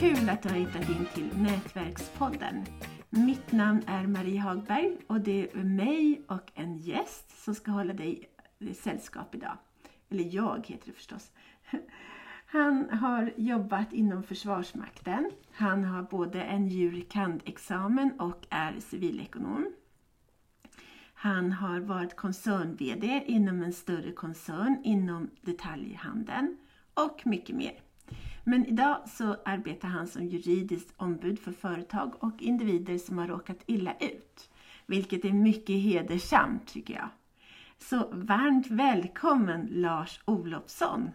kul att du har hittat in till Nätverkspodden. Mitt namn är Marie Hagberg och det är mig och en gäst som ska hålla dig sällskap idag. Eller jag heter det förstås. Han har jobbat inom Försvarsmakten. Han har både en jur. examen och är civilekonom. Han har varit koncern-VD inom en större koncern inom detaljhandeln och mycket mer. Men idag så arbetar han som juridiskt ombud för företag och individer som har råkat illa ut. Vilket är mycket hedersamt tycker jag. Så varmt välkommen Lars Olofsson!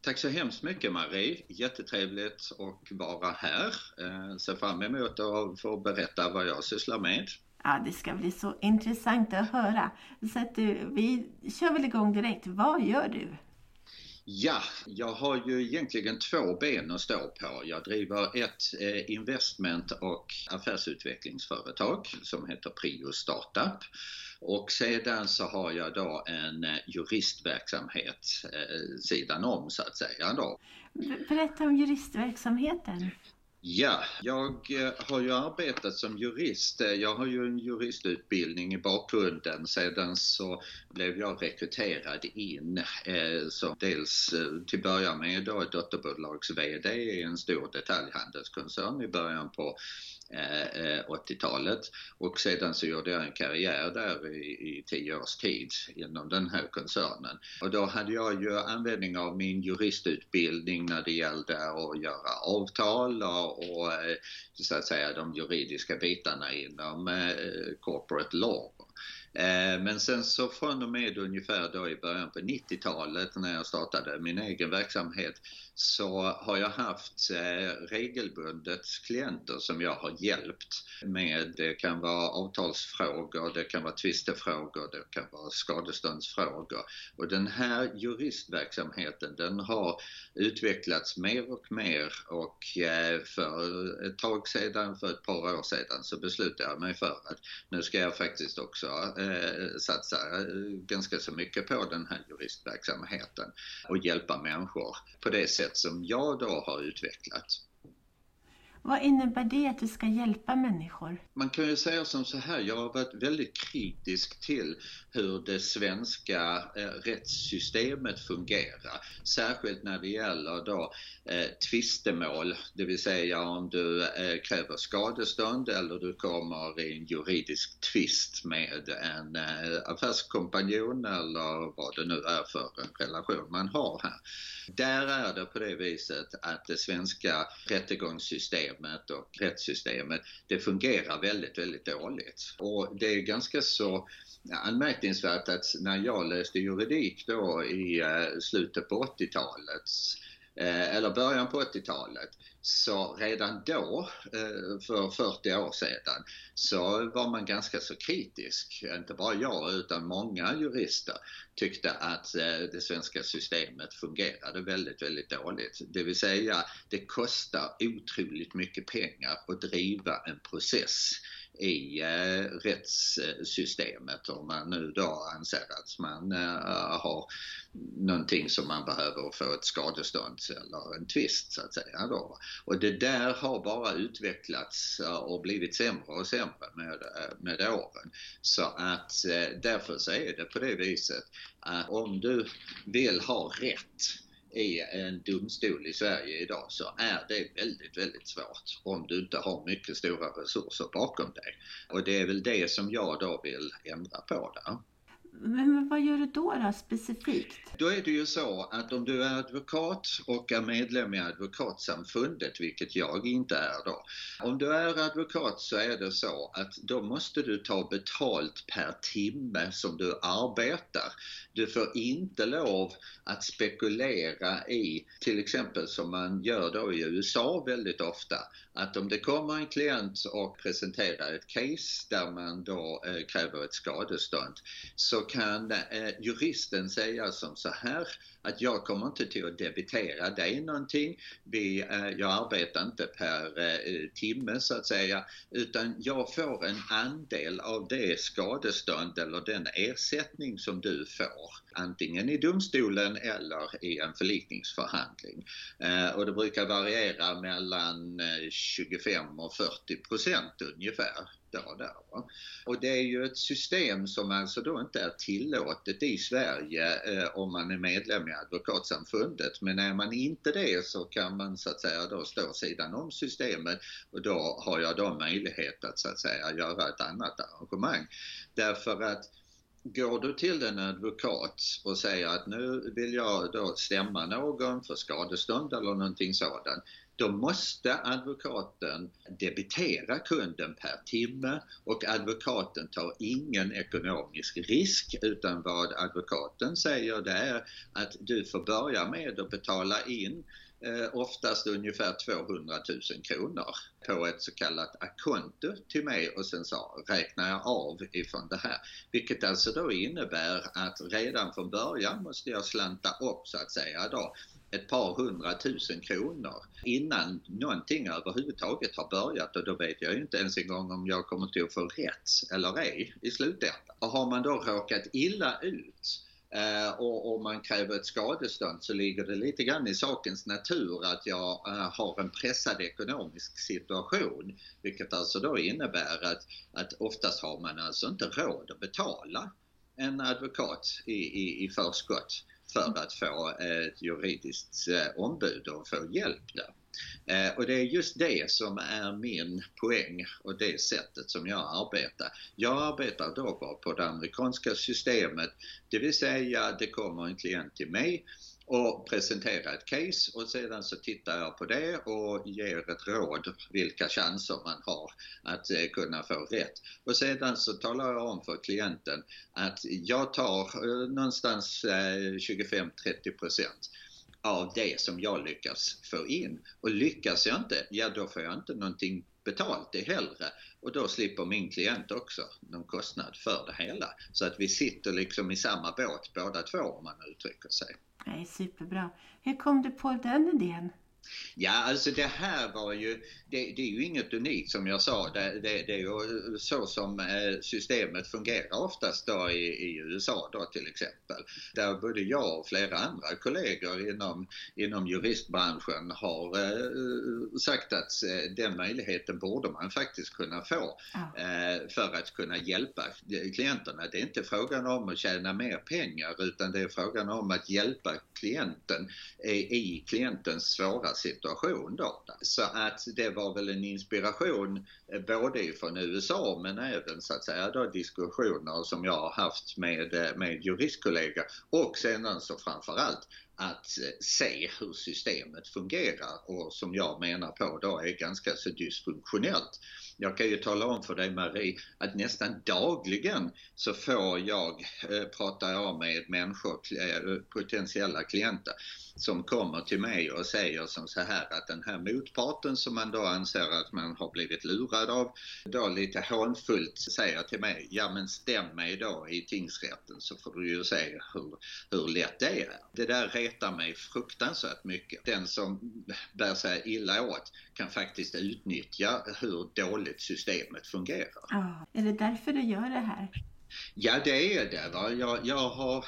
Tack så hemskt mycket Marie! Jättetrevligt att vara här. Eh, ser fram emot att få berätta vad jag sysslar med. Ja, det ska bli så intressant att höra. Så att du, vi kör väl igång direkt. Vad gör du? Ja, jag har ju egentligen två ben att stå på. Jag driver ett eh, investment och affärsutvecklingsföretag som heter Prio Startup. Och sedan så har jag då en eh, juristverksamhet eh, sidan om så att säga. Då. Berätta om juristverksamheten. Ja, jag eh, har ju arbetat som jurist. Eh, jag har ju en juristutbildning i bakgrunden. Sedan så blev jag rekryterad in eh, som dels till början med då ett dotterbolags VD i en stor detaljhandelskoncern i början på Eh, eh, 80-talet och sedan så gjorde jag en karriär där i, i tio års tid inom den här koncernen. Och då hade jag ju användning av min juristutbildning när det gällde att göra avtal och, och eh, så att säga de juridiska bitarna inom corporate law. Eh, men sen så från och med ungefär då i början på 90-talet när jag startade min egen verksamhet så har jag haft eh, regelbundet klienter som jag har hjälpt med, det kan vara avtalsfrågor, det kan vara tvistefrågor, det kan vara skadeståndsfrågor. Och den här juristverksamheten den har utvecklats mer och mer och eh, för ett tag sedan, för ett par år sedan så beslutade jag mig för att nu ska jag faktiskt också eh, satsa ganska så mycket på den här juristverksamheten och hjälpa människor på det sättet sätt som jag då har utvecklat. Vad innebär det att du ska hjälpa människor? Man kan ju säga som så här, jag har varit väldigt kritisk till hur det svenska eh, rättssystemet fungerar. Särskilt när det gäller då eh, tvistemål, det vill säga om du eh, kräver skadestånd eller du kommer i en juridisk tvist med en eh, affärskompanjon eller vad det nu är för en relation man har här. Där är det på det viset att det svenska rättegångssystemet och rättssystemet, det fungerar väldigt, väldigt dåligt. Och det är ganska så anmärkningsvärt att när jag läste juridik då i eh, slutet på 80-talet Eh, eller början på 80-talet så redan då, eh, för 40 år sedan, så var man ganska så kritisk. Inte bara jag utan många jurister tyckte att eh, det svenska systemet fungerade väldigt, väldigt dåligt. Det vill säga, det kostar otroligt mycket pengar att driva en process i eh, rättssystemet om man nu då anser att man eh, har någonting som man behöver få ett skadestånd eller en tvist så att säga då. Och det där har bara utvecklats eh, och blivit sämre och sämre med, eh, med åren. Så att eh, därför så är det på det viset att om du vill ha rätt i en domstol i Sverige idag så är det väldigt, väldigt svårt om du inte har mycket stora resurser bakom dig. Och det är väl det som jag då vill ändra på där. Men vad gör du då, då specifikt? Då är det ju så att om du är advokat och är medlem i Advokatsamfundet, vilket jag inte är då. Om du är advokat så är det så att då måste du ta betalt per timme som du arbetar. Du får inte lov att spekulera i, till exempel som man gör då i USA väldigt ofta, att om det kommer en klient och presenterar ett case där man då eh, kräver ett skadestånd så kan eh, juristen säga som så här att jag kommer inte till att debitera dig någonting. Vi, eh, jag arbetar inte per eh, timme så att säga utan jag får en andel av det skadestånd eller den ersättning som du får antingen i domstolen eller i en förlikningsförhandling. Eh, och det brukar variera mellan eh, 25 och 40 procent ungefär då där. Va? Och det är ju ett system som alltså då inte är tillåtet i Sverige eh, om man är medlem i Advokatsamfundet. Men är man inte det så kan man så att säga då stå sidan om systemet och då har jag då möjlighet att så att säga göra ett annat arrangemang. Därför att Går du till en advokat och säger att nu vill jag då stämma någon för skadestånd eller någonting sådant då måste advokaten debitera kunden per timme och advokaten tar ingen ekonomisk risk utan vad advokaten säger det är att du får börja med att betala in Eh, oftast ungefär 200 000 kronor på ett så kallat akonto till mig och sen så räknar jag av ifrån det här. Vilket alltså då innebär att redan från början måste jag slanta upp så att säga då ett par hundratusen kronor innan någonting överhuvudtaget har börjat och då vet jag ju inte ens en gång om jag kommer till att få rätt eller ej i slutändan. Och har man då råkat illa ut Eh, och om man kräver ett skadestånd så ligger det lite grann i sakens natur att jag eh, har en pressad ekonomisk situation. Vilket alltså då innebär att, att oftast har man alltså inte råd att betala en advokat i, i, i förskott för att få ett juridiskt eh, ombud och få hjälp där. Eh, och det är just det som är min poäng och det sättet som jag arbetar. Jag arbetar då på det amerikanska systemet, det vill säga det kommer en klient till mig och presentera ett case och sedan så tittar jag på det och ger ett råd vilka chanser man har att eh, kunna få rätt. Och sedan så talar jag om för klienten att jag tar eh, någonstans 25-30 procent av det som jag lyckas få in. Och lyckas jag inte, ja då får jag inte någonting betalt det heller. Och då slipper min klient också någon kostnad för det hela. Så att vi sitter liksom i samma båt båda två om man uttrycker sig. Nej, superbra. Hur kom du på den idén? Ja, alltså det här var ju, det, det, är ju inget unikt som jag sa. Det, det, det är ju så som eh, systemet fungerar oftast då i, i, USA då till exempel. Där både jag och flera andra kollegor inom, inom juristbranschen har eh, sagt att eh, den möjligheten borde man faktiskt kunna få eh, för att kunna hjälpa klienterna. Det är inte frågan om att tjäna mer pengar utan det är frågan om att hjälpa klienten i, i klientens svåra situation då. Så att det var väl en inspiration eh, både från USA men även så att säga då diskussioner som jag har haft med, eh, med juristkollegor och sedan så framförallt att eh, se hur systemet fungerar och som jag menar på då är ganska så dysfunktionellt. Jag kan ju tala om för dig Marie att nästan dagligen så får jag, eh, pratar jag med människor, eh, potentiella klienter som kommer till mig och säger som så här att den här motparten som man då anser att man har blivit lurad av, då lite hånfullt säger till mig, ja men stäm mig då i tingsrätten så får du ju se hur, hur lätt det är. Det där retar mig fruktansvärt mycket. Den som bär sig illa åt kan faktiskt utnyttja hur dåligt systemet fungerar. Ja, är det därför du gör det här? Ja, det är det. Va? Jag, jag har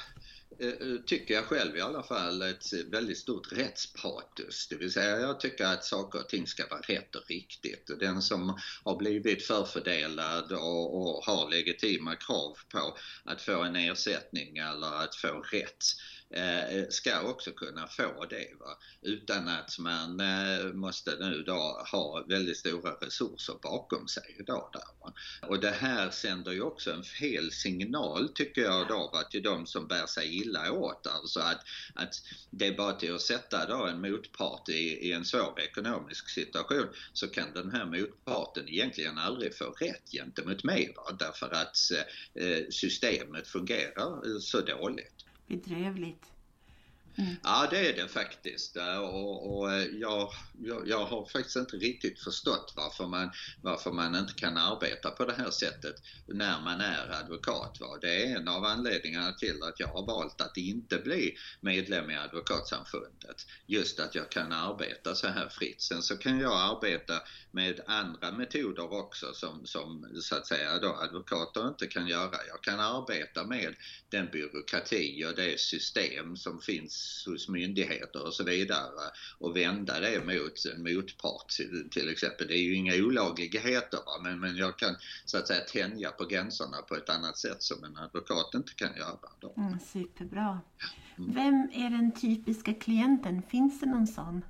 Eh, eh, tycker jag själv i alla fall, ett väldigt stort rättspatos. Det vill säga jag tycker att saker och ting ska vara rätt och riktigt. Och den som har blivit förfördelad och, och har legitima krav på att få en ersättning eller att få rätt Eh, eh, ska också kunna få det. Va? Utan att man eh, måste nu då ha väldigt stora resurser bakom sig. Då, där, va? Och det här sänder ju också en fel signal tycker jag då va, till de som bär sig illa åt. Alltså att, att det är bara till att sätta då en motpart i, i en svår ekonomisk situation så kan den här motparten egentligen aldrig få rätt gentemot mig. Va? Därför att eh, eh systemet fungerar eh, så dåligt bedrövligt. Mm. Ja, det är det faktiskt. Eh, och, och eh, jag, jag, jag, har faktiskt inte riktigt förstått varför man, varför man inte kan arbeta på det här sättet när man är advokat. Va? Det är en av anledningarna till att jag har valt att inte bli medlem i Advokatsamfundet. Just att jag kan arbeta så här fritt. Sen så kan jag arbeta med andra metoder också som, som så att säga då advokater inte kan göra. Jag kan arbeta med den byråkrati och det system som finns hos myndigheter och så vidare och vända det mot en motpart till exempel. Det är ju inga olagligheter va? Men, men jag kan så att säga tänja på gränserna på ett annat sätt som en advokat inte kan göra. Då. Mm, superbra. Mm. Vem är den typiska klienten? Finns det någon sån?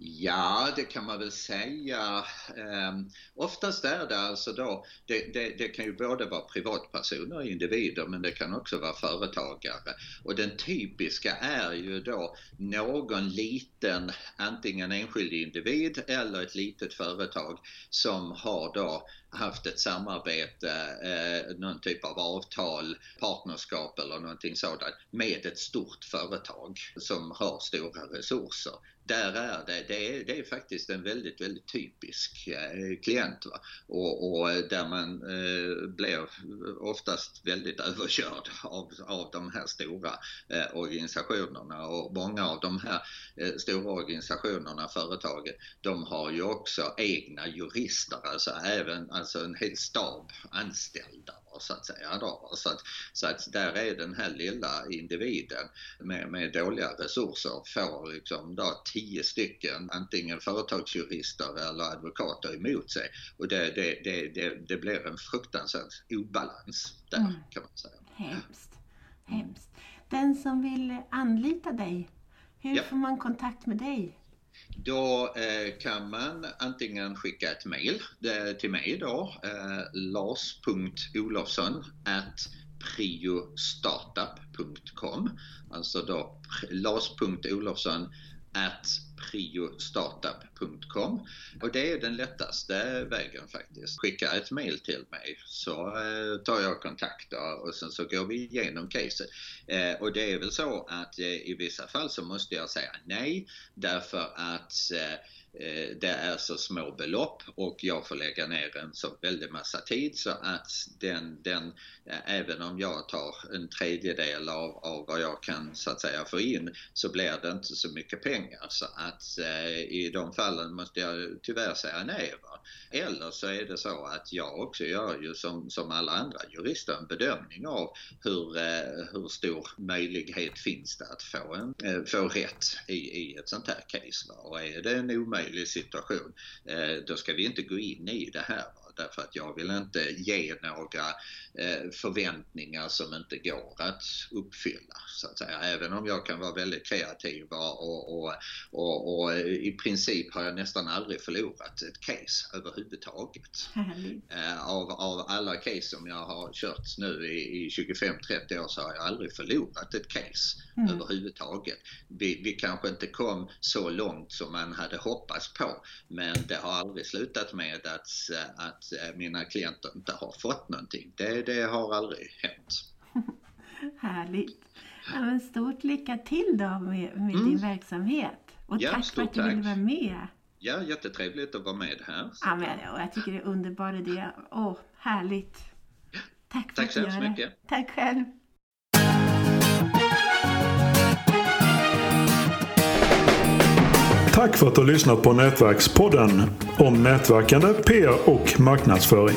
Ja, det kan man väl säga. Um, oftast är det alltså då, det, det, det, kan ju både vara privatpersoner och individer men det kan också vara företagare. Och den typiska är ju då någon liten, antingen enskild individ eller ett litet företag som har då haft ett samarbete, eh, någon typ av avtal, partnerskap eller någonting sådant med ett stort företag som har stora resurser där är det, det är, det är faktiskt en väldigt, väldigt typisk eh, klient. Va? Och, och eh, där man eh, blir oftast väldigt överkörd av, av de här stora eh, organisationerna och många av de här eh, stora organisationerna, företagen, de har ju också egna jurister, alltså även alltså en hel stab anställda så att säga. Då. Så, att, så att där är den här lilla individen med, med dåliga resurser får liksom då tio stycken antingen företagsjurister eller advokater emot sig och det, det, det, det, det blir en fruktansvärd obalans där mm. kan man säga. Hemskt. Hemskt. Den som vill anlita dig, hur ja. får man kontakt med dig? Då eh, kan man antingen skicka ett mail eh, till mig då, eh, lars.olofsson priostartup.com Alltså då lars.olofsson priostartup.com och det är den lättaste vägen faktiskt. Skicka ett mail till mig så eh, tar jag kontakt och sen så går vi igenom caset. Eh, och det är väl så att eh, i vissa fall så måste jag säga nej därför att Eh, det är så små belopp och jag får lägga ner en så väldigt massa tid så att den, den eh, även om jag tar en tredjedel av, av vad jag kan så att säga få in så blir det inte så mycket pengar så att eh, i de fallen måste jag tyvärr säga nej. Va? Eller så är det så att jag också gör ju som, som alla andra jurister en bedömning av hur, eh, hur stor möjlighet finns det att få, en, eh, få rätt i, i ett sånt här case. Va? Och är det en omöjlig situation eh, då ska vi inte gå in i det här. Därför att jag vill inte ge några förväntningar som inte går att uppfylla. Så att säga. Även om jag kan vara väldigt kreativ och, och, och, och i princip har jag nästan aldrig förlorat ett case överhuvudtaget. Eh, av, av alla case som jag har kört nu i, i 25-30 år så har jag aldrig förlorat ett case mm. överhuvudtaget. Vi, vi kanske inte kom så långt som man hade hoppats på men det har aldrig slutat med att, att Eh, mina klienter inte har fått någonting. Det, det har aldrig hänt. Härligt! Ja, men stort lycka till då med, med mm. din verksamhet och ja, tack för att du ville vara med. Ja, jättetrevligt att vara med här. Ja, men, och jag tycker det är underbar idé. Åh, härligt! Tack för tack att du gör så mycket. Tack själv! Tack för att du har lyssnat på Nätverkspodden om nätverkande, PR och marknadsföring